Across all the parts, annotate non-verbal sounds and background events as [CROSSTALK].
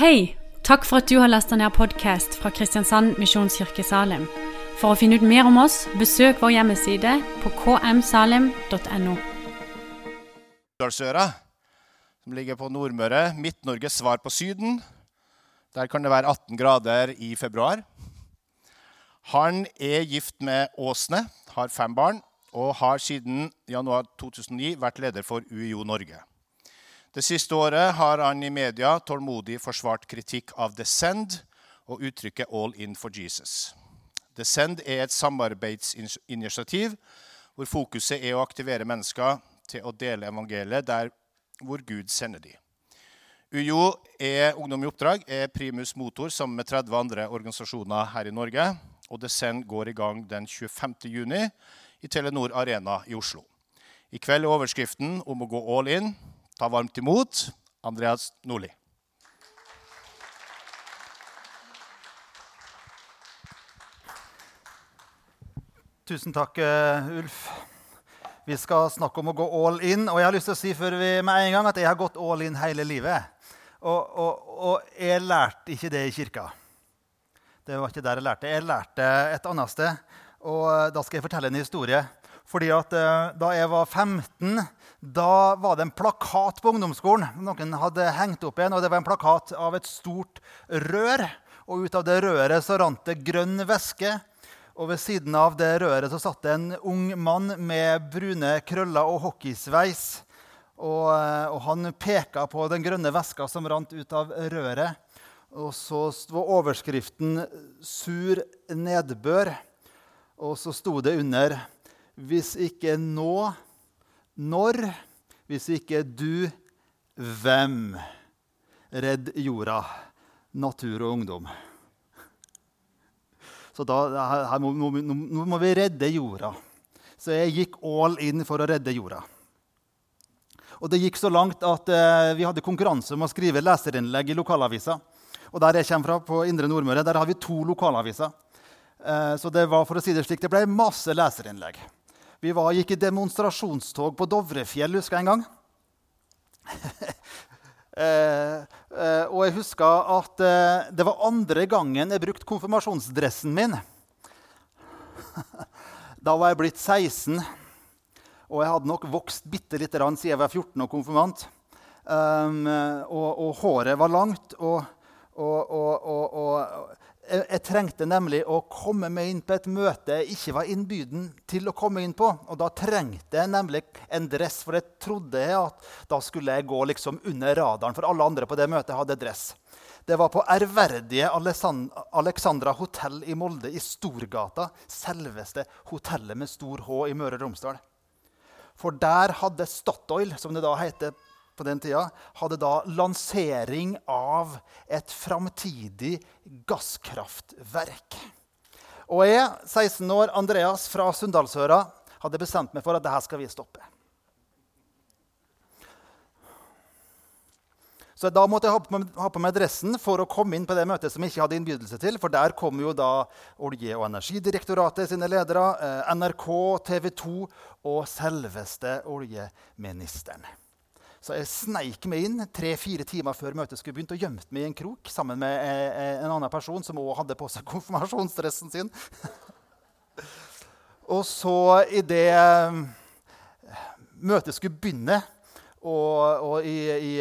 Hei! Takk for at du har lasta ned podkast fra Kristiansand Misjonskirke Salim. For å finne ut mer om oss, besøk vår hjemmeside på kmsalim.no. Dalsøra, som ligger på Nordmøre. Midt-Norges svar på Syden. Der kan det være 18 grader i februar. Han er gift med Åsne, har fem barn og har siden januar 2009 vært leder for UiO Norge. Det siste året har han i media tålmodig forsvart kritikk av The Send og uttrykket 'All in for Jesus'. The Send er et samarbeidsinitiativ hvor fokuset er å aktivere mennesker til å dele evangeliet der hvor Gud sender dem. UiO er Ungdom i oppdrag er primus motor sammen med 30 andre organisasjoner her i Norge. Og Send går i gang den 25. juni i Telenor Arena i Oslo. I kveld er overskriften om å gå all in. Ta varmt imot Andreas Nordli. Tusen takk, eh, Ulf. Vi skal snakke om å gå all in. Og jeg har lyst til å si før vi med en gang at jeg har gått all in hele livet. Og, og, og jeg lærte ikke det i kirka. Det var ikke der jeg lærte. Jeg lærte et annet sted. Og da skal jeg fortelle en historie. Fordi at eh, Da jeg var 15, da var det en plakat på ungdomsskolen. Noen hadde hengt opp en, og Det var en plakat av et stort rør. Og Ut av det røret så rant det grønn væske. Og Ved siden av det røret så satt det en ung mann med brune krøller og hockeysveis. Og, eh, og han peka på den grønne væska som rant ut av røret. Og så var overskriften 'Sur nedbør'. Og så sto det under 'Hvis ikke nå, når? Hvis ikke du, hvem?' Redd jorda, natur og ungdom. Så da, her må, nå, nå må vi redde jorda. Så jeg gikk all in for å redde jorda. Og det gikk så langt at eh, vi hadde konkurranse om å skrive leserinnlegg i lokalavisa. Og der jeg kommer fra, på Indre Nordmøre, der har vi to lokalaviser. Eh, så det var for å si det slik, det ble masse leserinnlegg. Vi var, gikk i demonstrasjonstog på Dovrefjell husker jeg en gang. [LAUGHS] eh, eh, og jeg husker at eh, det var andre gangen jeg brukte konfirmasjonsdressen min. [LAUGHS] da var jeg blitt 16, og jeg hadde nok vokst bitte lite grann siden jeg var 14 og konfirmant. Um, og, og, håret var langt. og, og, og jeg, jeg, trengte nemlig å komme meg inn på et møte jeg ikke var innbyden til å komme inn på. Og da trengte jeg nemlig en dress, for jeg trodde at da skulle jeg gå liksom under radaren. For alle andre på det møtet hadde dress. Det var på ærverdige Alexandra hotell i Molde, i Storgata. Selveste hotellet med stor H i Møre og Romsdal. For der hadde Statoil, som det da heter på den tida, hadde da lansering av et framtidig gasskraftverk. Og jeg, 16 år, Andreas fra Sunndalsøra, hadde bestemt meg for at dette skal vi stoppe. Så Da måtte jeg ha på meg dressen for å komme inn på det møtet som jeg ikke hadde innbydelse til. For der kom jo da Olje- og energidirektoratet sine ledere, eh, NRK, TV 2 og selveste oljeministeren. Så jeg sneik meg inn tre-fire timer før møtet skulle begynt, og gjemte meg i en krok sammen med eh, eh, en annen person som òg hadde på seg [LAUGHS] konfirmasjonsdressen sin. [LAUGHS] og så idet eh, møtet skulle begynne, og, og i, i,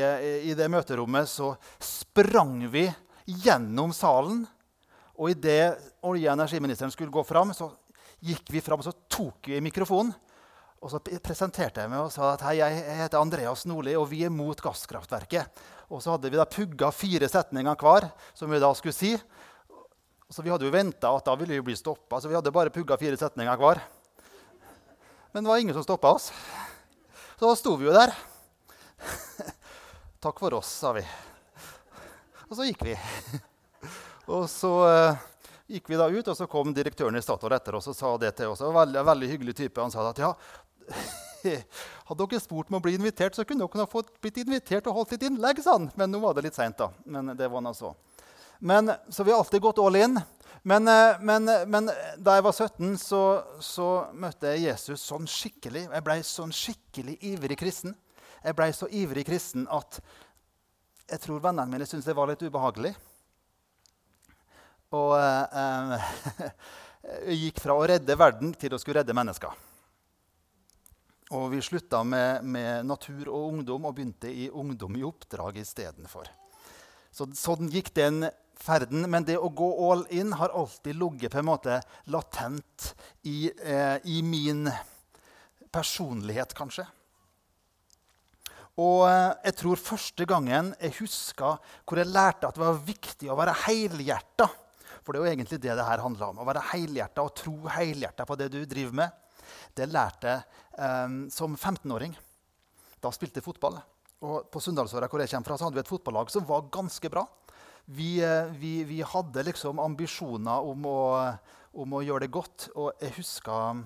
i, det møterommet så sprang vi gjennom salen. Og idet olje- og energiministeren skulle gå fram, så gikk vi fram og så tok vi mikrofonen. Og så presenterte jeg meg og sa at hei, jeg heter Andreas Nordli, og vi er mot gasskraftverket. Og så hadde vi da pugga fire setninger hver, som vi da skulle si. Så vi hadde jo venta at da ville vi bli stoppa, så vi hadde bare pugga fire setninger hver. Men det var ingen som stoppa oss. Så da sto vi jo der. [LAUGHS] Takk for oss, sa vi. Og så gikk vi. [LAUGHS] Og så uh, gikk vi da ut, og så kom direktøren i Statoil etter oss og sa det til oss. Veldig, veldig hyggelig type. Han sa at ja, [LAUGHS] hadde dere spurt om å bli invitert, så kunne dere fått blitt invitert og holdt litt innlegg. Sånn. Men nå var det litt seint, da. Men det var noe så. Men, så vi har alltid gått all in. Men, eh, men, men da jeg var 17, så, så, møtte jeg Jesus sånn skikkelig. Jeg ble sånn skikkelig ivrig kristen. Jeg ble så ivrig kristen at jeg tror vennene mine syntes det var litt ubehagelig. Og eh, [LAUGHS] jeg gikk fra å redde verden til å skulle redde mennesker. Og vi slutta med, med, natur og ungdom og begynte i Ungdom i oppdrag istedenfor. Så, sånn gikk den ferden. Men det å gå all in har alltid ligget på en måte latent i, eh, i min personlighet, kanskje. Og eh, jeg tror første gangen jeg huska hvor jeg lærte at det var viktig å være helhjerta For det er jo egentlig det det her handler om. Å være helhjerta og tro helhjerta på det du driver med. Det lærte jeg um, som 15-åring. Da spilte jeg fotball. Og på Sunndalsøra, hvor jeg kommer fra, så hadde vi et fotballag som var ganske bra. Vi, eh, vi, vi hadde liksom ambisjoner om å, om å, gjøre det godt. Og jeg husker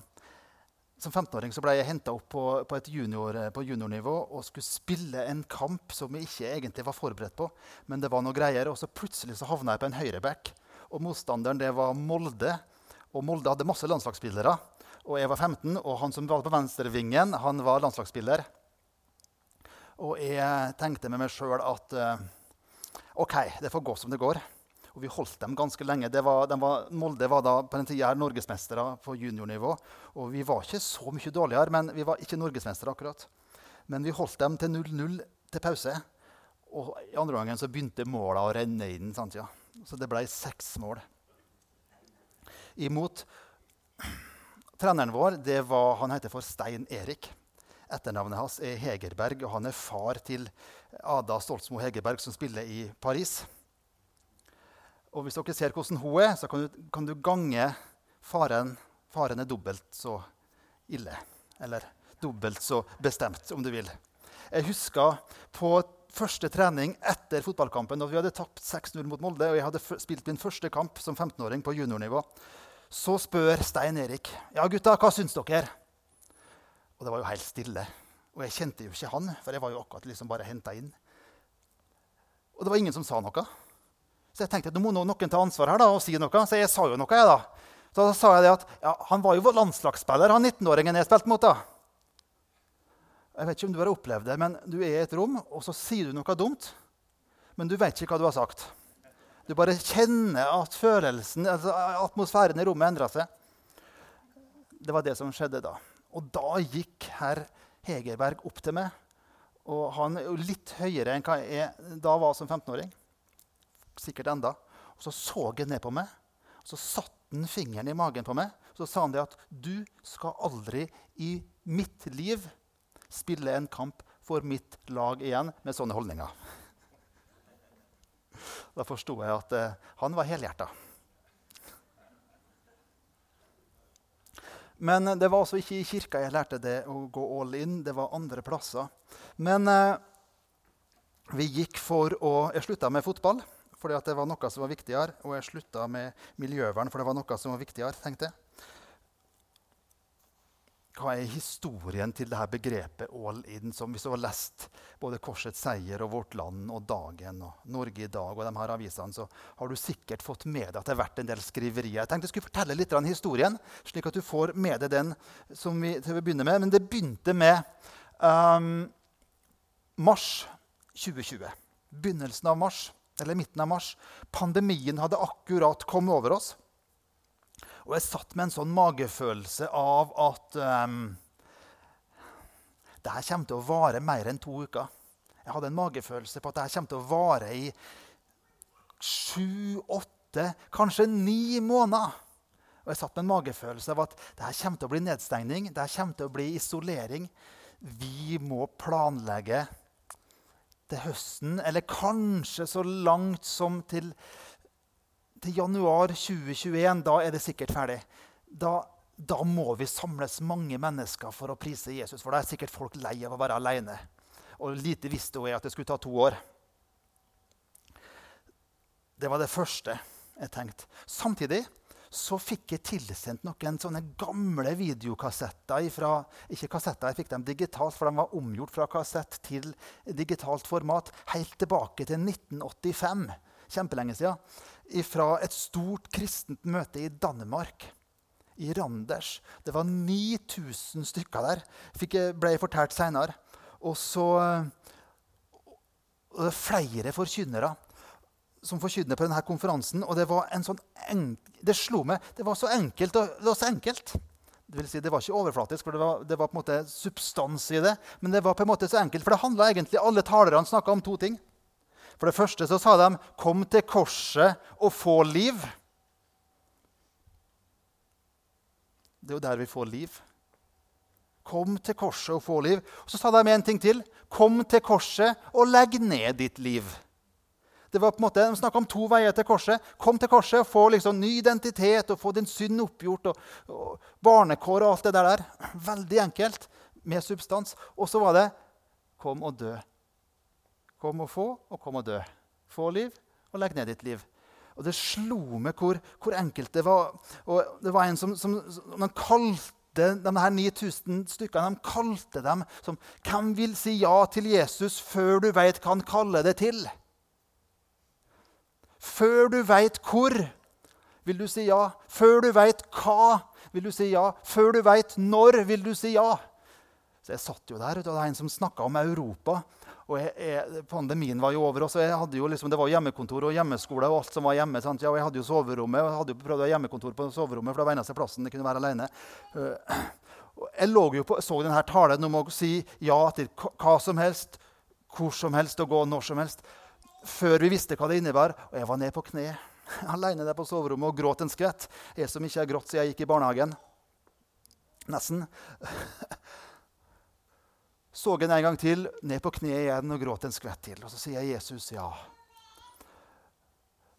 som 15-åring ble jeg henta opp på, på, junior, eh, på, juniornivå og skulle spille en kamp som jeg ikke egentlig var forberedt på. Men det var noe greier, og så plutselig så havna jeg på en høyreback. Og motstanderen det var Molde. Og Molde hadde masse landslagsspillere. Og jeg var 15, og han som var på venstrevingen, han var landslagsspiller. Og jeg tenkte med meg sjøl at uh, OK, det får gå som det går. Og vi holdt dem ganske lenge. Var, var, Molde var da på den tida norgesmestere på juniornivå. Og vi var ikke så mye dårligere, men vi var ikke norgesmestere akkurat. Men vi holdt dem til 0-0 til pause. Og i andre gangen så begynte måla å renne inn. Sant, ja. Så det ble seks mål. Imot treneren vår, det var, han heter for Stein Erik. Etternavnet hans er Hegerberg, og han er far til Ada Stoltsmo Hegerberg, som spiller i Paris. Og hvis dere ser hvordan hun er, så kan du, kan du gange faren. Faren er dobbelt så ille. Eller dobbelt så bestemt, om du vil. Jeg husker på første trening etter fotballkampen, da vi hadde tapt 6-0 mot Molde, og jeg hadde spilt min første kamp som 15-åring på juniornivå, så spør Stein Erik ja gutta, hva syns dere. Og det var jo helt stille. Og jeg kjente jo ikke han, for jeg var jo akkurat liksom bare henta inn. Og det var ingen som sa noe. Så jeg tenkte at nå må noen ta ansvar her da, og si noe. Så jeg sa jo noe. jeg da. Så da sa jeg det at ja, han var jo landslagsspiller, han 19-åringen jeg spilte mot. da. Jeg vet ikke om du har opplevd det, men du er i et rom, og så sier du noe dumt. Men du vet ikke hva du har sagt. Du bare kjenner at følelsen, altså atmosfæren i rommet endra seg. Det var det som skjedde da. Og da gikk herr Hegerberg opp til meg. Og han er jo litt høyere enn hva jeg da var som 15-åring sikkert enda. Og så så han ned på meg, og så satte han fingeren i magen på meg. Og så sa han det at du skal aldri i mitt liv spille en kamp for mitt lag igjen med sånne holdninger. Da forsto jeg at uh, han var helhjerta. Men det var altså ikke i kirka jeg lærte det å gå all in. Det var andre plasser. Men eh, vi gikk for å Jeg slutta med fotball fordi det var noe som var viktigere. Og jeg slutta med miljøvern, for det var noe som var viktigere. tenkte jeg. Hva er historien til dette begrepet 'all in'? som Hvis du har lest både 'Korsets seier' og 'Vårt Land' og 'Dagen' og 'Norge i dag', og de her avisene, så har du sikkert fått med deg at det har vært en del skriverier. Jeg tenkte jeg skulle fortelle litt om historien, slik at du får med deg den som vi, begynner å med. Men det begynte med um, mars 2020. Begynnelsen av mars eller midten av mars. Pandemien hadde akkurat kommet over oss. Og jeg satt med en sånn magefølelse av at um, det her kommer til å vare mer enn to uker. Jeg hadde en magefølelse på at det her kommer til å vare i sju, åtte, kanskje ni måneder. Og jeg satt med en magefølelse av at det her kommer til å bli nedstengning, det her kommer til å bli isolering. Vi må planlegge til høsten, eller kanskje så langt som til, til januar 2021. Da er det sikkert ferdig. Da, da, må vi samles mange mennesker for å prise Jesus, for da er sikkert folk lei av å være alene. Og lite visste hun at det skulle ta to år. Det var det første jeg tenkte. Samtidig så fikk jeg tilsendt noen sånne gamle videokassetter. Ifra, ikke kassetter, jeg fikk dem digitalt, for de var omgjort fra kassett til digitalt format helt tilbake til 1985. Kjempelenge siden. Fra et stort kristent møte i Danmark. I Randers. Det var 9000 stykker der, fikk, ble fortalt seinere. Og så, Og det er flere forkynnere som forkynner på denne konferansen. Og det var en sånn det slo meg. Det var så enkelt. Og det var så enkelt. Det, vil si, det var ikke overflatisk, for det var, det var, på en måte substans i det. Men det var på en måte så enkelt, for det handla egentlig Alle talerne snakka om to ting. For det første så sa de 'Kom til korset og få liv'. Det er jo der vi får liv. Kom til korset og få liv. Og Så sa de en ting til. Kom til korset og legg ned ditt liv. Det var på en måte, De snakka om to veier til korset. Kom til korset og få liksom ny identitet og få din synd oppgjort. og, og Barnekår og alt det der. Veldig enkelt, med substans. Og så var det kom og dø. Kom og få, og kom og dø. Få liv, og legg ned ditt liv. Og det slo meg hvor, hvor enkelt det var. Og det var en som, som, som kalte de her 9000 stykkene de kalte dem som Hvem vil si ja til Jesus før du veit hva han kaller det til? Før du veit hvor, vil du si ja. Før du veit hva, vil du si ja. Før du veit når, vil du si ja. Så jeg satt jo der, og det var en som snakka om Europa. Og jeg, jeg, Pandemien var jo over, og jo liksom, det var hjemmekontor og hjemmeskole. og alt som var hjemme, sant? Ja, Jeg hadde jo soverommet, og jeg hadde jo prøvd å ha hjemmekontor på soverommet. for det var eneste plassen jeg kunne være alene. Uh, jeg lå jo på, så denne talen om å si ja til hva som helst, hvor som helst og gå når som helst. Før vi visste hva det innebar. Og jeg var ned på kne [LAUGHS] alene der på soverommet og gråt en skvett. Jeg som ikke har grått siden jeg gikk i barnehagen. Nesten [LAUGHS] så jeg en gang til, ned på kne igjen og gråt en skvett til. Og så sier jeg Jesus ja.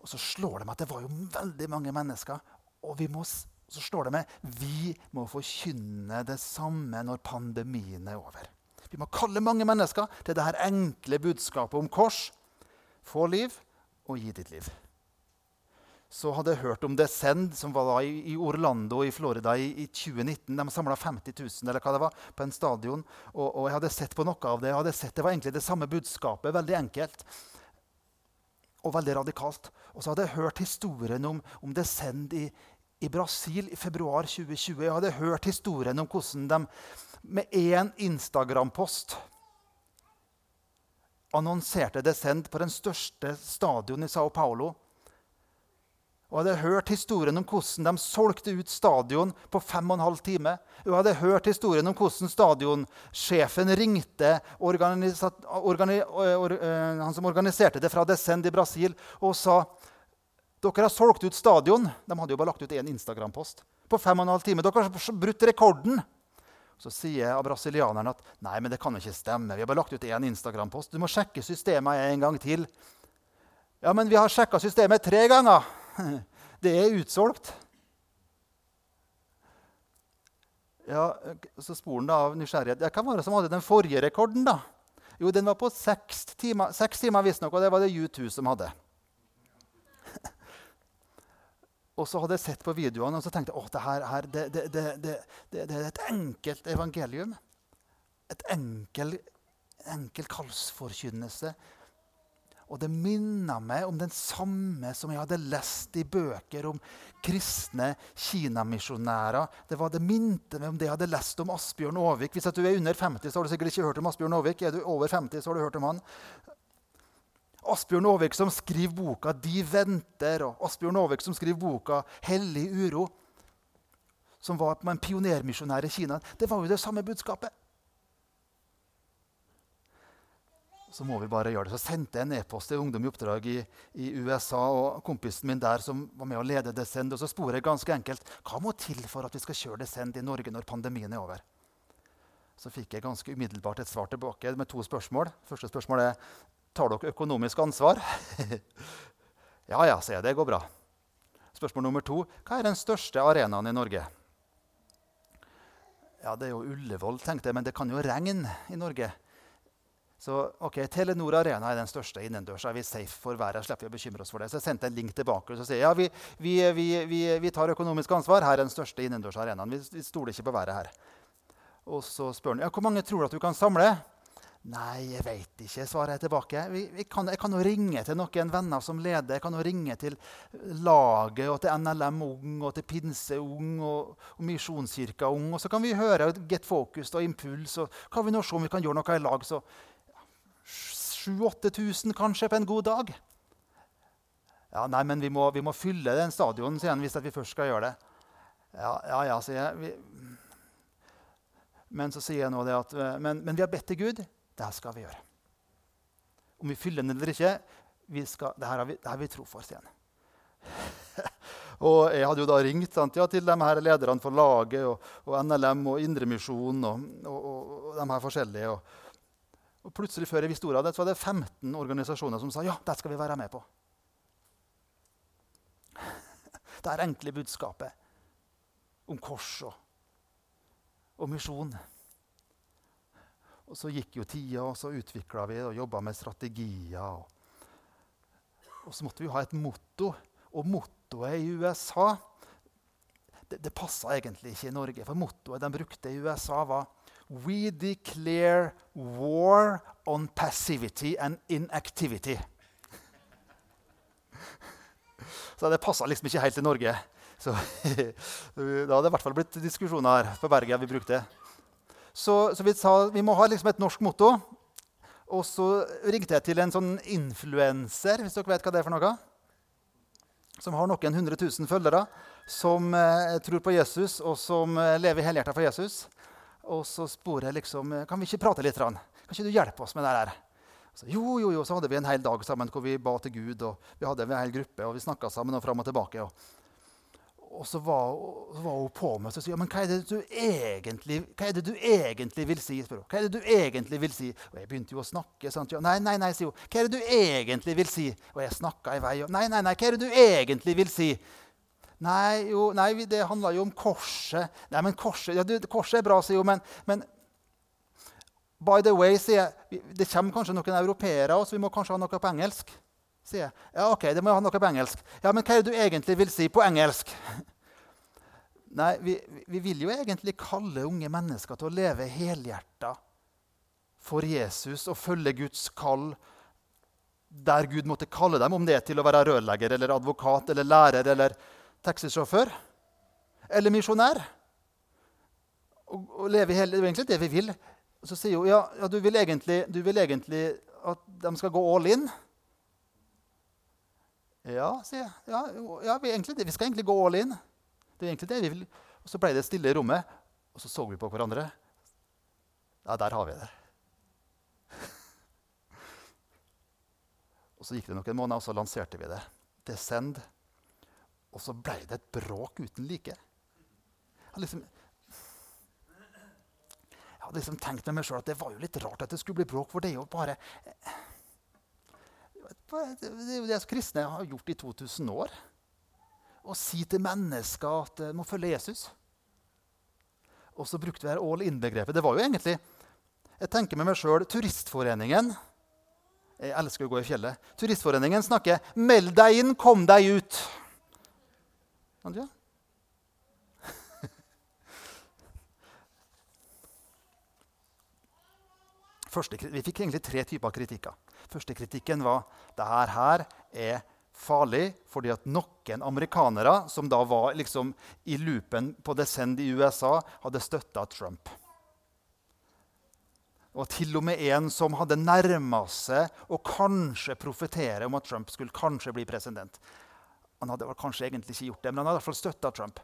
Og så slår det meg at det var jo veldig mange mennesker. Og må, så slår det meg vi må forkynne det samme når pandemien er over. Vi må kalle mange mennesker til det her enkle budskapet om kors. Få liv og gi ditt liv så hadde jeg hørt om Descend, som var i, Orlando i Florida i, i 2019. De samla 50 000 eller hva det var, på en stadion. Og, og, jeg hadde sett på noe av det. Jeg hadde sett Det var egentlig det samme budskapet. Veldig enkelt og veldig radikalt. Og så hadde jeg hørt historien om, om Descend i, i Brasil i februar 2020. Jeg hadde hørt historien om hvordan de med én Instagram-post annonserte Descend på den største stadion i Sao Paulo og hadde hørt historien om hvordan de solgte ut stadion på fem og en halv time. Og hadde hørt historien om hvordan stadionsjefen ringte or, uh, han som organiserte det fra Descend i Brasil, og sa dere har solgt ut stadion. De hadde jo bare lagt ut én Instagram-post på fem og en halv time. Dere har brutt rekorden. Så sier brasilianeren at nei, men det kan jo ikke stemme. Vi har bare lagt ut én Instagram-post. Du må sjekke systemet en gang til. Ja, men vi har sjekka systemet tre ganger. [LAUGHS] Det er utsolgt. Ja, Så spor han av nysgjerrighet. Ja, Hvem var det som hadde den forrige rekorden? da? Jo, den var på seks timer, seks timer visstnok, og det var det U2 som hadde. [LAUGHS] og så hadde jeg sett på videoene og så tenkte jeg, det, her, her det, det, det, er et enkelt evangelium. Et enkel, enkel kallsforkynnelse og det minner meg om den samme som jeg hadde lest i bøker om kristne kinamisjonærer. Det, var, det minte meg om det jeg hadde lest om Asbjørn Aavik. Hvis du er under 50, så har du sikkert ikke hørt om Asbjørn Aavik. Er du over 50, så har du hørt om han. Asbjørn Aavik som skriver boka 'De venter', og Asbjørn Aavik som skriver boka 'Hellig uro', som var en pionermisjonær i Kina. Det var jo det samme budskapet. Så må vi bare gjøre det. Så sendte jeg en e-post til Ungdom i oppdrag i, i, USA og kompisen min der som var med å lede Descend. Og så sporer jeg ganske enkelt hva må til for at vi skal kjøre Descend i Norge når pandemien er over. Så fikk jeg ganske umiddelbart et svar tilbake med to spørsmål. Første spørsmål er tar dere økonomisk ansvar. [LAUGHS] ja, ja, sier jeg. Det går bra. Spørsmål nummer to hva er den største arenaen i Norge? Ja, Det er jo Ullevål, tenkte jeg, men det kan jo regne i Norge. Så ok, Telenor Arena er den største innendørs. Er vi safe for været? slipper vi å bekymre oss for det. Så jeg sendte en link tilbake og sier ja, vi, vi, vi, vi tar økonomisk ansvar. Her er den største innendørs arenaen. Vi, stoler ikke på været her. Og så spør han ja, hvor mange tror du at du kan samle. Nei, jeg veit ikke, svarer jeg tilbake. Kan, jeg kan jo ringe til noen venner som leder. Jeg kan jo ringe til laget og til NLM Ung og til Pinse Ung og, og Misjonskirka Ung. Og så kan vi høre Get Focused og Impuls. Og kan vi nå se om vi kan gjøre noe i lag. Så 7000-8000 kanskje på en god dag. Ja, nei, men vi må, vi må fylle den stadionen, sier han, hvis vi først skal gjøre det. Ja, ja, ja sier jeg. Vi, men så sier jeg nå det at men, men vi har bedt til Gud. Det skal vi gjøre. Om vi fyller den eller ikke, vi skal, det, her har vi, det har vi tro for, sier han. [LAUGHS] og jeg hadde jo da ringt sant, ja, til de her lederne for laget og, og NLM og Indremisjon og, og, og, de her forskjellige. Og, plutselig før jeg visste ordet av det, så var det 15 organisasjoner som sa ja, det skal vi være med på. [LAUGHS] Det er enkle budskapet om kors og, og misjon. Og så gikk jo tida, og så utvikla vi og jobba med strategier. Og, og, så måtte vi ha et motto. Og mottoet i USA Det, det passa egentlig ikke i Norge, for mottoet de brukte i USA, var We declare war on passivity and inactivity. [LAUGHS] Så det passa liksom ikke helt til Norge. Så [LAUGHS] Da hadde det i hvert fall blitt diskusjoner på Bergen vi brukte. Så, så vi sa vi må ha liksom et norsk motto. Og så ringte jeg til en sånn influenser, hvis dere vet hva det er for noe. Som har noen hundre tusen følgere, som eh, tror på Jesus, og som eh, lever helhjertet for Jesus. Og så spor jeg liksom Kan vi ikke prate litt? Kan ikke du hjelpe oss med det der? Så, jo, jo, jo, så hadde vi en hel dag sammen hvor vi ba til Gud. og Vi hadde en hel gruppe, og vi snakka sammen og fram og tilbake. Og, og så var, så var, hun på meg og sa ja, men hva er, det du egentlig, hva er det du egentlig vil si? Spør hun. Hva er det du egentlig vil si? Og jeg begynte jo å snakke. Sant? Ja, nei, nei, nei, sier hun. Hva er det du egentlig vil si? Og jeg snakka i vei. Og, nei, nei, nei, hva er det du egentlig vil si? Nei, jo, nei det handla jo om korset. Nei, men korset, ja, du, korset er bra, sier hun, men, men By the way, sier jeg, det kommer kanskje noen europeere, også, vi må kanskje ha noe på engelsk. sier jeg. Ja, ok, det må jeg ha noe på engelsk. Ja, Men hva er det du egentlig vil si på engelsk? [LAUGHS] Nei, vi, vi vil jo egentlig kalle unge mennesker til å leve helhjerta for Jesus og følge Guds kall der Gud måtte kalle dem, om det er til å være rørlegger eller advokat eller lærer eller taxisjåfør eller misjonær. Og, leve hele, Det er egentlig det vi vil. Og så sier hun ja, ja du, vil egentlig, du, vil egentlig, at de skal gå all in. Ja, sier jeg. Ja, ja vi, egentlig, vi, skal egentlig gå all in. Det er egentlig det vi vil. Og så ble det stille i rommet, og så så vi på hverandre. Ja, der har vi det. [LAUGHS] og så gikk det noen måneder, og så lanserte vi det. Descend. Og så ble det et bråk uten like. Liksom, jeg hadde liksom tenkt med meg sjøl at det var jo litt rart at det skulle bli bråk, for det er jo bare Det er jo det som kristne har gjort i 2000 år. Å si til mennesker at de må følge Jesus. Og så brukte vi her all in-begrepet. Det var jo egentlig Jeg tenker med meg sjøl Turistforeningen. Jeg elsker å gå i fjellet. Turistforeningen snakker 'Meld deg inn, kom deg ut'. Ja, Første, vi fikk egentlig tre typer kritikker. Første kritikken var det her er farlig fordi at noen amerikanere som da var liksom i loopen på Descend i USA, hadde støtta Trump. Og til og med en som hadde nærma seg å kanskje profetere om at Trump skulle kanskje bli president. Han hadde kanskje egentlig ikke gjort det, men han hadde i hvert fall støtta Trump.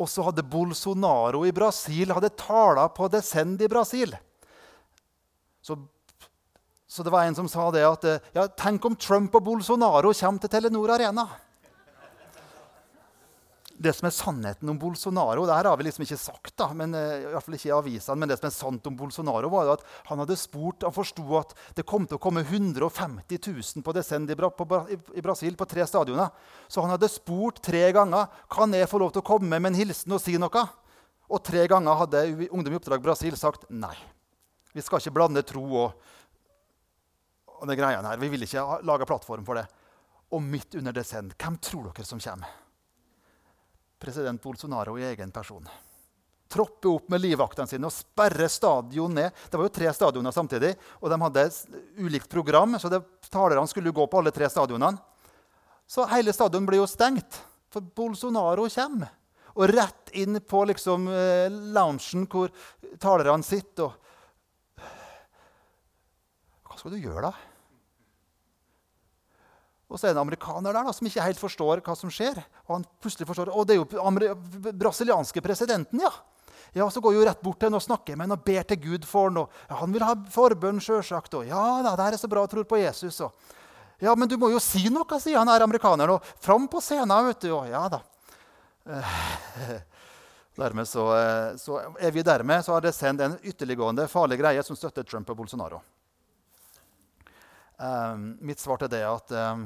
Og så hadde Bolsonaro i Brasil hadde tala på Descend i Brasil. Så, så, det var en som sa det at eh, ja, tenk om Trump og Bolsonaro kommer til Telenor Arena. Det som er sannheten om Bolsonaro, det her har vi liksom ikke sagt, da, men, uh, i hvert fall ikke i avisene, men det som er sant om Bolsonaro, var at han hadde spurt, han forsto at det kom til å komme 150 000 på Descend i, Brasil på tre stadioner. Så han hadde spurt tre ganger kan jeg få lov til å komme med en hilsen og si noe. Og tre ganger hadde Ungdom i Oppdrag Brasil sagt nei. Vi skal ikke blande tro og, og det greiene her. Vi vil ikke lage plattform for det. Og midt under Descend, hvem tror dere som kommer? President Bolsonaro i egen person. Troppe opp med livvaktene sine og sperre stadion ned. Det var jo tre stadioner samtidig, og de hadde ulikt program. så det, talerne skulle gå på alle tre stadionene. Så hele stadion blir jo stengt, for Bolsonaro kommer. Og rett inn på liksom, eh, loungen hvor talerne sitter. og skal du gjøre, da? Og så er det en amerikaner der da, som ikke helt forstår hva som skjer. Og han plutselig forstår, og det er jo den brasilianske presidenten, ja. Ja, Så går jeg jo rett bort til ham og snakker med ham og ber til Gud for ham. Ja, han vil ha forbønn, sjølsagt. Og ja, da, det er så bra, jeg tror på Jesus. Og, ja, men du må jo si noe, sier han her amerikaneren. Og fram på scenen, vet du. Og ja da. [LAUGHS] Dermed så, eh, så, er vi dermed så har det sendt en ytterliggående farlig greie som støtter Trump og Bolsonaro. Um, mitt svar til det er at um,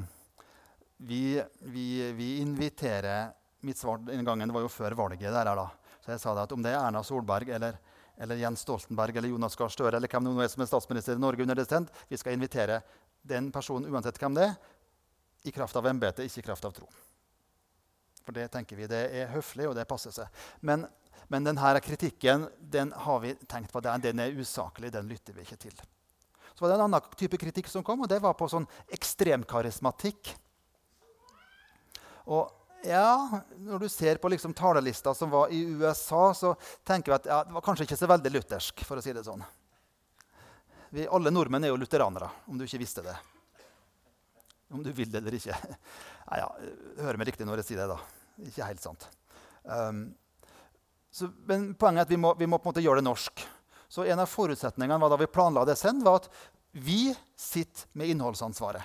vi, vi, vi, inviterer Mitt svar den gangen var jo før valget. der da. Så jeg sa det at om det er Erna Solberg eller, eller Jens Stoltenberg eller Jonas Gahr Støre eller hvem det er som er statsminister i Norge under det sendt, vi skal invitere den personen uansett hvem det er, i kraft av embetet, ikke i kraft av tro. For det tenker vi det er høflig, og det passer seg. Men, men denne kritikken den har vi tenkt på, den er usaklig. Den lytter vi ikke til. Så var det en annen type kritikk som kom, og det var på sånn ekstremkarismatikk. Og ja, Når du ser på liksom talelista som var i USA, så tenker vi at ja, det var kanskje ikke så veldig luthersk. for å si det sånn. Vi, alle nordmenn er jo lutheranere, om du ikke visste det. Om du vil det eller ikke. [LAUGHS] Nei, ja, Hører meg riktig når jeg sier det. da. Ikke helt sant. Um, så, men poenget er at vi må, vi må, på en måte gjøre det norsk. Så En av forutsetningene var da vi planla det send, var at vi sitter med innholdsansvaret.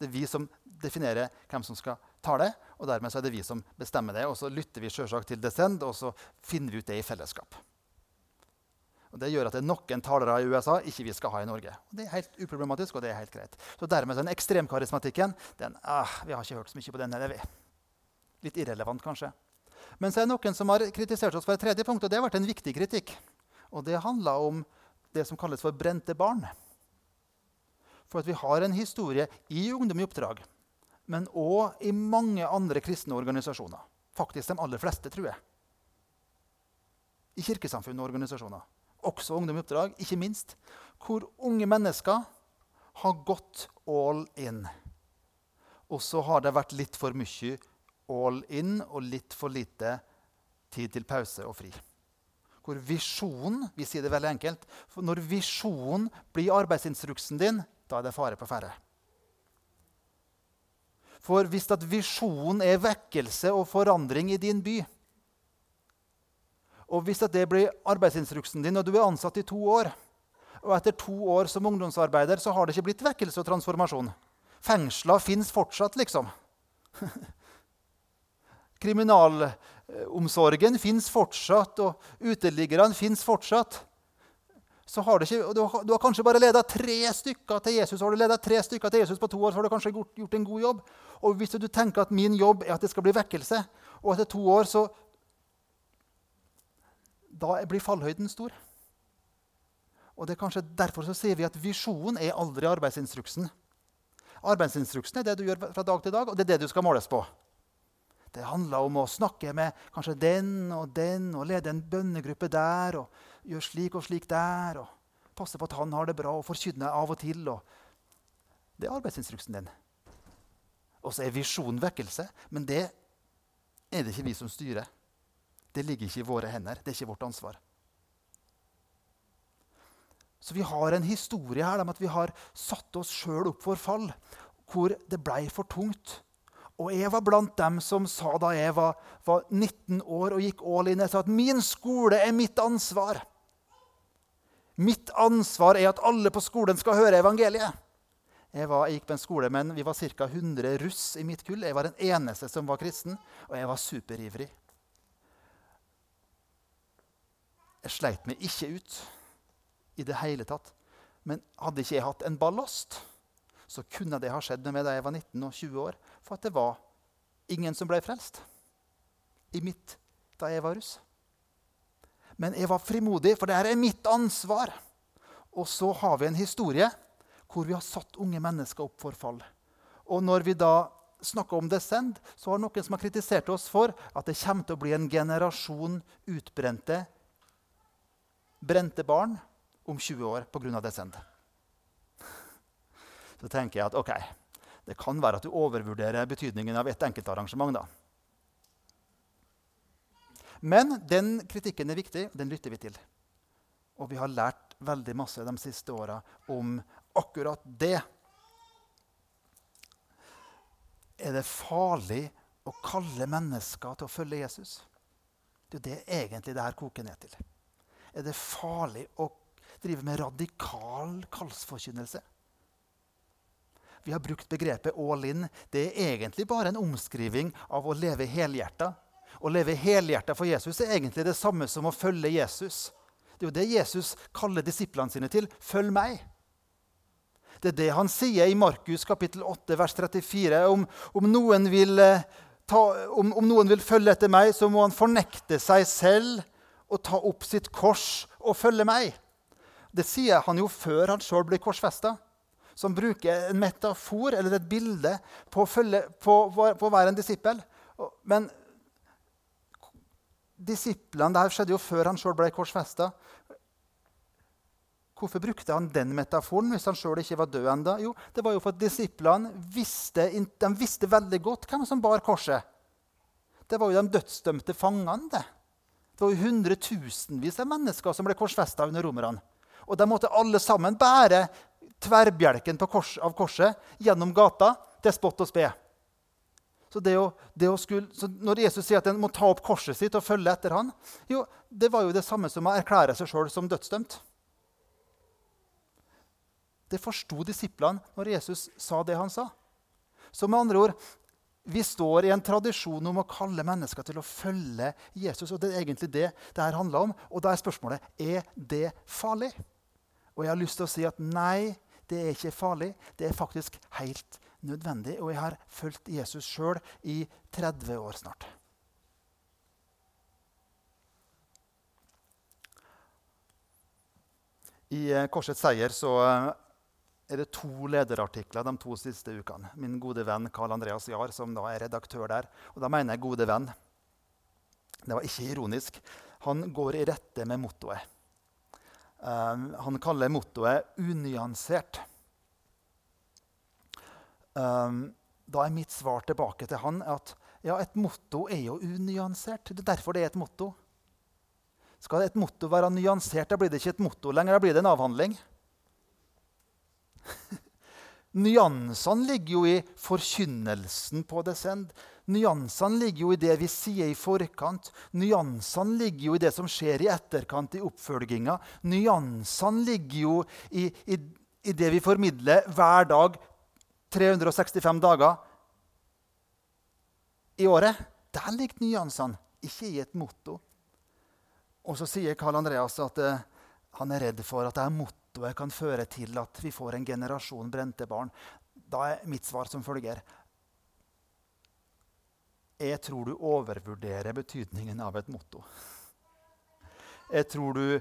Det er vi som definerer hvem som skal tale, og dermed er det vi som bestemmer det. Og så lytter vi selvsagt til Descend, og så finner vi ut det i fellesskap. Og Det gjør at det er noen talere i USA ikke vi skal ha i Norge. Og det er helt uproblematisk, og det er helt greit. Så dermed den ekstremkarismatikken den, ah, Vi har ikke hørt så mye på den. Eller vi. Litt irrelevant, kanskje. Men så er det noen som har kritisert oss for et tredje punkt, og det har vært en viktig kritikk. Og det handla om det som kalles for brente barn. For at vi har en historie i Ungdom i oppdrag, men òg i mange andre kristne organisasjoner. Faktisk de aller fleste, tror jeg. I kirkesamfunn og organisasjoner også Ungdom i oppdrag, ikke minst, hvor unge mennesker har gått all in. Og så har det vært litt for mye all in og litt for lite tid til pause og fri. Hvor visjonen Vi sier det veldig enkelt. For når visjonen blir arbeidsinstruksen din, da er det fare på ferde. For hvis at visjonen er vekkelse og forandring i din by, og Hvis det blir arbeidsinstruksen din, og du er ansatt i to år, og etter to år som ungdomsarbeider så har det ikke blitt vekkelse og transformasjon Fengsla fins fortsatt, liksom. [LAUGHS] Kriminalomsorgen fins fortsatt, og uteliggerne fins fortsatt. Så har ikke, du, har, du, har, kanskje bare leda tre stykker til Jesus. Har du ledet tre stykker til Jesus på to år, så har du kanskje gjort, gjort en god jobb. Og hvis du tenker at min jobb er at det skal bli vekkelse, og etter to år så da blir fallhøyden stor. Og det er kanskje Derfor så sier vi at visjonen er aldri arbeidsinstruksen. Arbeidsinstruksen er det du gjør fra dag til dag, og det er det du skal måles på. Det handler om å snakke med kanskje den og den og lede en bønnegruppe der. og Gjøre slik og slik der. og Passe på at han har det bra og forkynne av og til. Og det er arbeidsinstruksen din. Og så er visjonen vekkelse, men det er det ikke vi som styrer. Det ligger ikke i våre hender. Det er ikke vårt ansvar. Så vi har en historie her om at vi har satt oss sjøl opp for fall, hvor det blei for tungt. Og jeg var blant dem som sa da jeg var, var 19 år og gikk all in, jeg sa at min skole er mitt ansvar. Mitt ansvar er at alle på skolen skal høre evangeliet. Jeg, var, jeg gikk på en skole, men Vi var ca. 100 russ i mitt kull. Jeg var den eneste som var kristen, og jeg var superivrig. Jeg sleit meg ikke ut i det hele tatt. Men hadde ikke jeg hatt en ballast, så kunne det ha skjedd med meg da jeg var 19 og 20 år. For at det var ingen som ble frelst i mitt da jeg var russ. Men jeg var frimodig, for det er mitt ansvar. Og så har vi en historie hvor vi har satt unge mennesker opp for fall. Og når vi da snakker om Descend, så har noen som har kritisert oss for at det kommer til å bli en generasjon utbrente brente barn om 20 år pga. Descend. Så tenker jeg at ok, det kan være at du overvurderer betydningen av et enkeltarrangement. da. Men den kritikken er viktig, den lytter vi til. Og vi har lært veldig masse de siste åra om akkurat det. Er det farlig å kalle mennesker til å følge Jesus? Det er det egentlig det her koker ned til. Er det farlig å drive med radikal kallsforkynnelse? Vi har brukt begrepet 'all in'. Det er egentlig bare en omskriving av å leve helhjerta. Å leve helhjertet for Jesus er egentlig det samme som å følge Jesus. Det er jo det Jesus kaller disiplene sine til. Følg meg. Det er det han sier i Markus kapittel 8, vers 34. Om, om, noen vil, eh, ta, om, om noen vil følge etter meg, så må han fornekte seg selv og ta opp sitt kors og følge meg. Det sier han jo før han sjøl blir korsfesta som bruker en metafor eller et bilde på å, på, på, på å være en disippel. Men disiplene der skjedde jo før han sjøl ble korsfesta. Hvorfor brukte han den metaforen hvis han sjøl ikke var død ennå? Jo, det var jo for at disiplene visste, visste veldig godt hvem som bar korset. Det var jo de dødsdømte fangene. Det Det var jo hundretusenvis av mennesker som ble korsfesta under romerne. Og de måtte alle sammen bære tverrbjelken kors, av korset gjennom gata til spott og spe. Så, det å, det å skulle, så Når Jesus sier at en må ta opp korset sitt og følge etter han, jo, det var jo det samme som å erklære seg sjøl som dødsdømt. Det forsto disiplene når Jesus sa det han sa. Så med andre ord, vi står i en tradisjon om å kalle mennesker til å følge Jesus. og Det er egentlig det det her handler om. Og da er spørsmålet er det farlig. Og jeg har lyst til å si at nei, det er ikke farlig. Det er faktisk helt nødvendig. Og jeg har fulgt Jesus sjøl i 30 år snart. I eh, Korsets seier så eh, er det to lederartikler de to siste ukene. Min gode venn Karl Andreas Jahr, som da er redaktør der. Og da mener jeg gode venn. Det var ikke ironisk. Han går i rette med mottoet. Um, han kaller mottoet 'unyansert'. Um, da er mitt svar tilbake til han at ja, et motto er jo unyansert. Det er derfor det er et motto. Skal et motto være nyansert, da blir det ikke et motto lenger. Da blir det en avhandling. [LAUGHS] Nyansene ligger jo i forkynnelsen på det send. Nyansene ligger jo i det vi sier i forkant. Nyansene ligger jo i det som skjer i etterkant, i oppfølginga. Nyansene ligger jo i, i, i det vi formidler hver dag 365 dager i året. Der ligger nyansene, ikke i et motto. Og så sier Karl Andreas at uh, han er redd for at det er mottoet kan føre til at vi får en generasjon brente barn. Da er mitt svar som følger jeg tror du overvurderer betydningen av et motto. Jeg tror du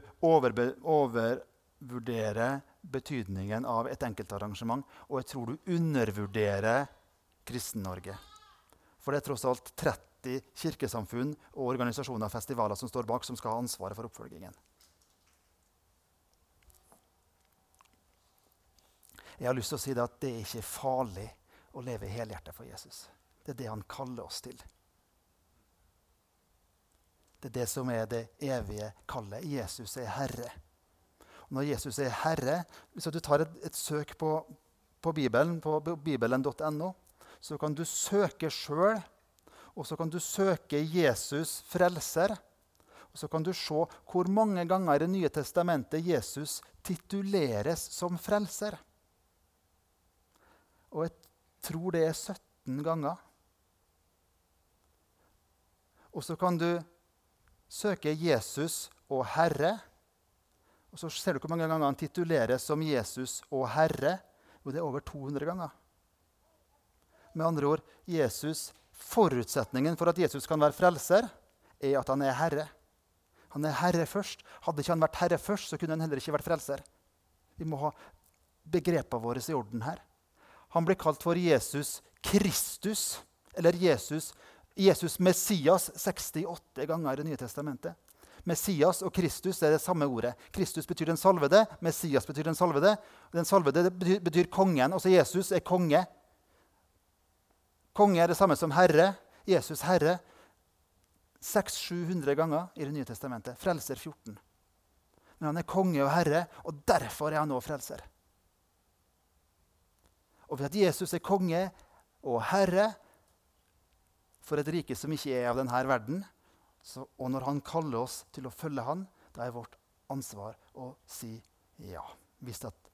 overvurderer betydningen av et enkeltarrangement. Og jeg tror du undervurderer Kristen-Norge. For det er tross alt 30 kirkesamfunn og organisasjoner og festivaler som står bak, som skal ha ansvaret for oppfølgingen. Jeg har lyst til å si det at det er ikke farlig å leve helhjertet for Jesus. Det er det han kaller oss til. Det er det som er det evige kallet. Jesus er Herre. Når Jesus er Herre Hvis du tar et, et søk på, på Bibelen, på bibelen.no, så kan du søke sjøl, og så kan du søke Jesus frelser. Og så kan du se hvor mange ganger i Det nye testamentet Jesus tituleres som frelser. Og jeg tror det er 17 ganger. Og så kan du søke Jesus og Herre. Og så ser du hvor mange ganger han tituleres som Jesus og Herre. Jo, det er over 200 ganger. Med andre ord, Jesus, forutsetningen for at Jesus kan være frelser, er at han er herre. Han er herre først. Hadde ikke han vært herre først, så kunne han heller ikke vært frelser. Vi må ha begrepene våre i orden her. Han blir kalt for Jesus Kristus, eller Jesus Jesus Messias 68 ganger i Det nye testamentet. Messias og Kristus er det samme ordet. Kristus betyr den salvede. Messias betyr den salvede. Den salvede betyr, betyr kongen. Altså Jesus er konge. Konge er det samme som herre. Jesus herre. 600-700 ganger i Det nye testamentet. Frelser 14. Men han er konge og herre, og derfor er han nå frelser. Og ved at Jesus er konge og herre, for et rike som ikke er av denne verden. Så, og når han kaller oss til å følge han, da er vårt ansvar å si ja. Hvis at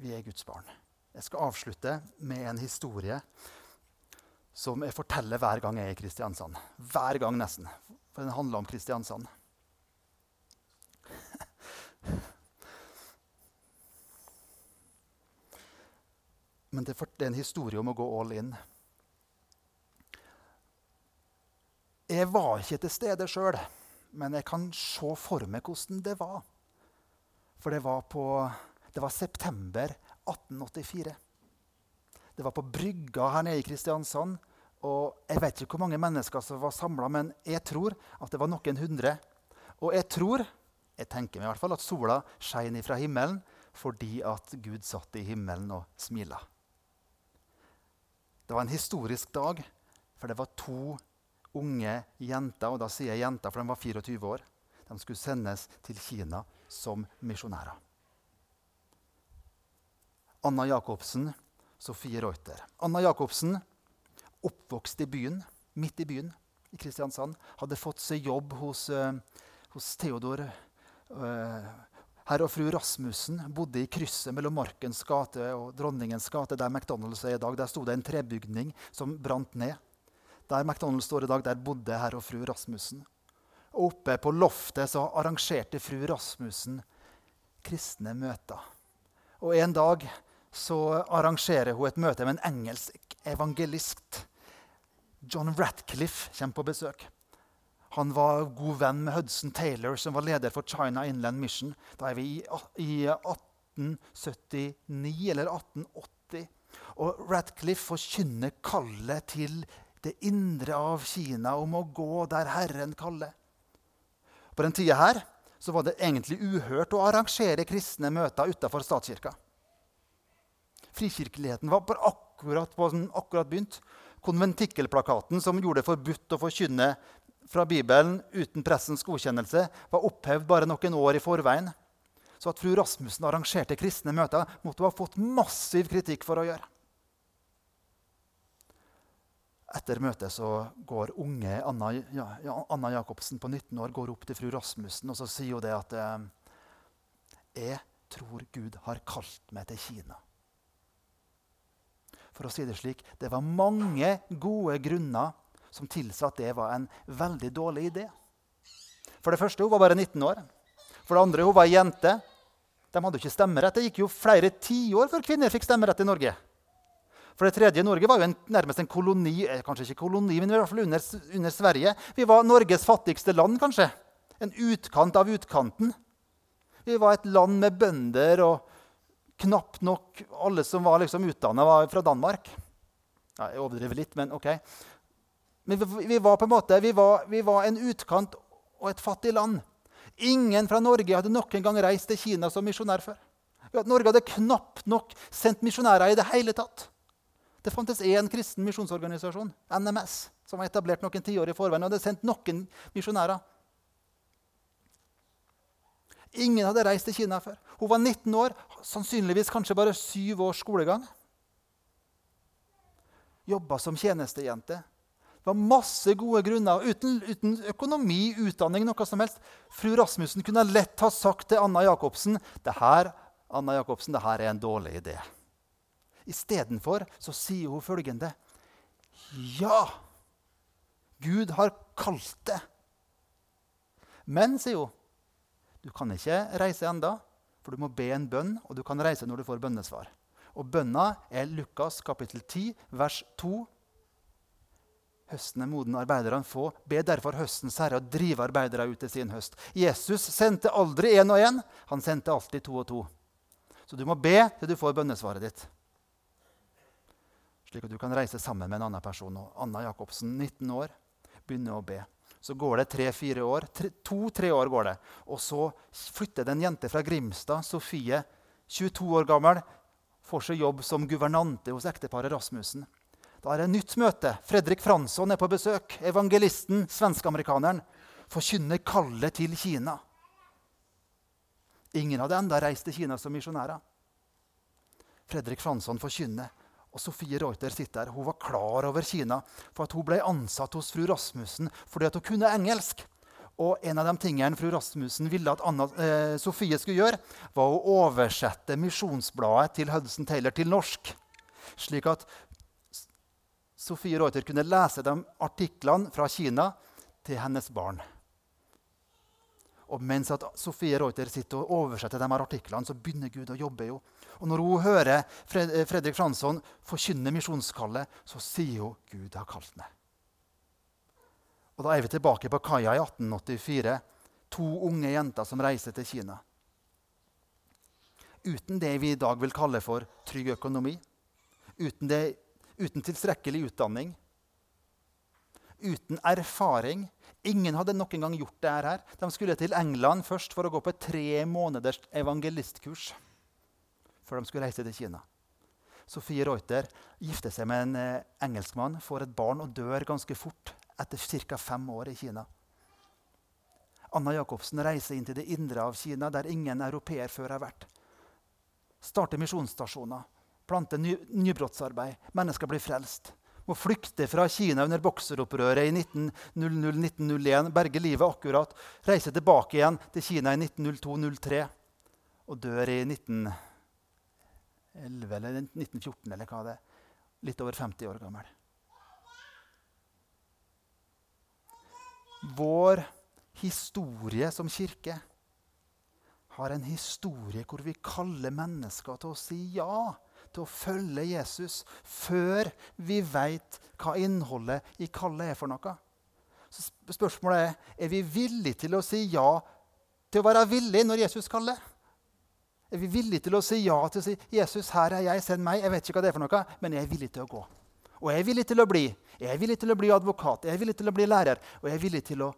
vi er Guds barn. Jeg skal avslutte med en historie som jeg forteller hver gang jeg er i Kristiansand. Hver gang, nesten. For den handler om Kristiansand. [LAUGHS] Men det er en historie om å gå all in. Jeg var ikke til stede sjøl, men jeg kan se for meg hvordan det var. For det var, på, det var september 1884. Det var på brygga her nede i Kristiansand. Og jeg vet ikke hvor mange mennesker som var samla, men jeg tror at det var noen hundre. Og jeg tror, jeg tenker meg i hvert fall, at sola skein ifra himmelen fordi at Gud satt i himmelen og smila. Det var en historisk dag, for det var to unge jenter. Og da sier jeg jenter, for de var 24 år. De skulle sendes til Kina som misjonærer. Anna Jacobsen, Sofie Reuter. Anna Jacobsen, oppvokst i byen, midt i byen i Kristiansand, hadde fått seg jobb hos, uh, hos Theodor uh, Herr og fru Rasmussen bodde i krysset mellom Markens gate og Dronningens gate, der McDonald's er i dag. Der sto det en trebygning som brant ned. Der McDonald's står i dag, der bodde herr og fru Rasmussen. Og oppe på loftet så arrangerte fru Rasmussen kristne møter. Og en dag så arrangerer hun et møte med en engelsk evangelist. John Ratcliffe kommer på besøk. Han var god venn med Hudson Taylor, som var leder for China Inland Mission. Da er vi i, i 1879 eller 1880. Og Ratcliffe forkynner kallet til det indre av Kina om å gå der Herren kaller. På den tida her så var det egentlig uhørt å arrangere kristne møter utafor statskirka. Frikirkeligheten var akkurat, akkurat begynt. Konventikkelplakaten som gjorde det forbudt å forkynne fra Bibelen uten pressens godkjennelse var opphevd bare noen år i forveien. Så at fru Rasmussen arrangerte kristne møter, måtte hun ha fått massiv kritikk for å gjøre. Etter møtet så går unge Anna, ja, Anna Jacobsen på 19 år går opp til fru Rasmussen og så sier hun det at eh, Jeg tror Gud har kalt meg til Kina. For å si det slik det var mange gode grunner som tilsa at det var en veldig dårlig idé. For det første, hun var bare 19 år. For det andre, hun var jente. De hadde ikke stemmerett. Det gikk jo flere tiår før kvinner fikk stemmerett i Norge. For det tredje, Norge var jo en, nærmest en koloni, eh, kanskje ikke koloni, men i hvert fall under, under Sverige. Vi var Norges fattigste land, kanskje. En utkant av utkanten. Vi var et land med bønder, og knapt nok alle som var liksom utdanna, var fra Danmark. Ja, jeg overdriver litt, men ok. Men vi, vi, var på en måte, vi var, vi var en utkant og et fattig land. Ingen fra Norge hadde noen gang reist til Kina som misjonær før. Norge hadde knapt nok sendt misjonærer i det hele tatt. Det fantes én kristen misjonsorganisasjon, NMS, som var etablert noen tiår i forveien. og hadde sendt noen misjonærer. Ingen hadde reist til Kina før. Hun var 19 år, sannsynligvis kanskje bare syv års skolegang. Jobba som tjenestejente. Det var masse gode grunner. Uten, uten, økonomi, utdanning, noe som helst. Fru Rasmussen kunne lett ha sagt til Anna Jacobsen det her, Anna Jacobsen, det her er en dårlig idé. Istedenfor sier hun følgende Ja, Gud har kalt det. Men, sier hun, du kan ikke reise enda, for du må be en bønn, og du kan reise når du får bønnesvar. Og bønna er Lukas kapittel 10, vers 2 Høsten er moden, arbeiderne få. Be derfor høstens herre å drive arbeidere ut til sin høst. Jesus sendte aldri én og én, han sendte alltid to og to. Så du må be til du får bønnesvaret ditt. Slik at du kan reise sammen med en annen person. Anna Jacobsen, 19 år, begynner å be. Så går det tre-fire år. To-tre år går det. Og så flytter det en jente fra Grimstad, Sofie, 22 år gammel, får seg jobb som guvernante hos ekteparet Rasmussen. Da er det nytt møte. Fredrik Fransson er på besøk. Evangelisten, svenskeamerikaneren, forkynner kallet til Kina. Ingen hadde enda reist til Kina som misjonærer. Fredrik Fransson forkynner. Og Sofie Reuter sitter der. Hun var klar over Kina for at hun ble ansatt hos fru Rasmussen fordi hun kunne engelsk. Og en av de tingene fru Rasmussen ville at Anna, eh, Sofie skulle gjøre, var å oversette misjonsbladet til Hudson Taylor til norsk. Slik at Sofie Reuter kunne lese de artiklene fra Kina til hennes barn. Og mens at Sofie Reuter sitter og oversetter de her artiklene, så begynner Gud å jobbe. jo. Og når hun hører Fred Fredrik Fransson forkynne misjonskallet, så sier hun Gud har kalt meg. Og Da er vi tilbake på kaia i 1884. To unge jenter som reiser til Kina. Uten det vi i dag vil kalle for trygg økonomi, uten, det, uten tilstrekkelig utdanning, uten erfaring Ingen hadde noen gang gjort det her. De skulle til England først for å gå på et tre måneders evangelistkurs før de skulle reise til Kina. Sofie Reuter gifter seg med en eh, engelskmann, får et barn og dør ganske fort etter ca. fem år i Kina. Anna Jacobsen reiser inn til det indre av Kina, der ingen europeer før har vært. Starter misjonsstasjoner, planter ny nybrottsarbeid. Mennesker blir frelst må flykte fra Kina under bokseropprøret i 1900-1901, berge livet akkurat, reise tilbake igjen til Kina i 1902-03 og dør i 1911 eller 1914 eller hva det er. Litt over 50 år gammel. Vår historie som kirke har en historie hvor vi kaller mennesker til å si ja til å følge Jesus før vi veit hva innholdet i kallet er for noe. Så spørsmålet er er vi villige til å si ja til å være villig når Jesus kaller. Er vi villige til å si ja til å si 'Jesus, her er jeg, send meg'? Jeg vet ikke hva det er for noe, men jeg er villig til å gå. Og jeg er villig til å bli. Jeg er villig til å bli advokat, jeg er villig til å bli lærer, og jeg er villig til å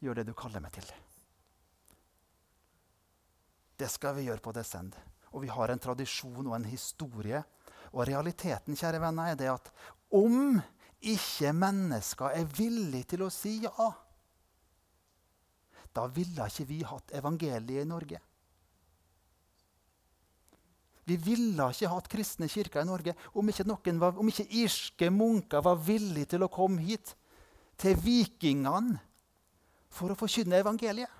gjøre det du kaller meg til. Det skal vi gjøre på Descend. Og vi har en tradisjon og en historie. Og realiteten kjære venner, er det at om ikke mennesker er villige til å si ja, da ville ikke vi hatt evangeliet i Norge. Vi ville ikke hatt kristne kirker i Norge om ikke, var, om ikke irske munker var villige til å komme hit, til vikingene, for å forkynne evangeliet.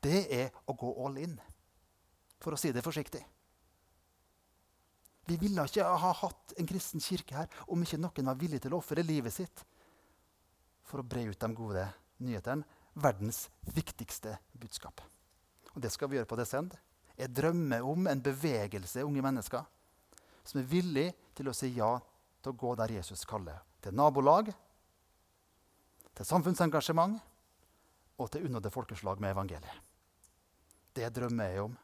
Det er å gå all in for å si det forsiktig. Vi ville ikke ha hatt en kristen kirke her om ikke noen var villig til å ofre livet sitt for å bre ut de gode nyhetene, verdens viktigste budskap. Og Det skal vi gjøre på Descend. Jeg drømmer om en bevegelse unge mennesker som er villig til å si ja til å gå der Jesus kaller. Til nabolag, til samfunnsengasjement og til unnådde folkeslag med evangeliet. Det drømmer jeg om.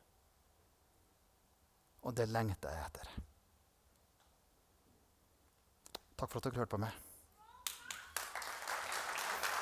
Og det lengter jeg etter. Takk for at dere hørte på meg.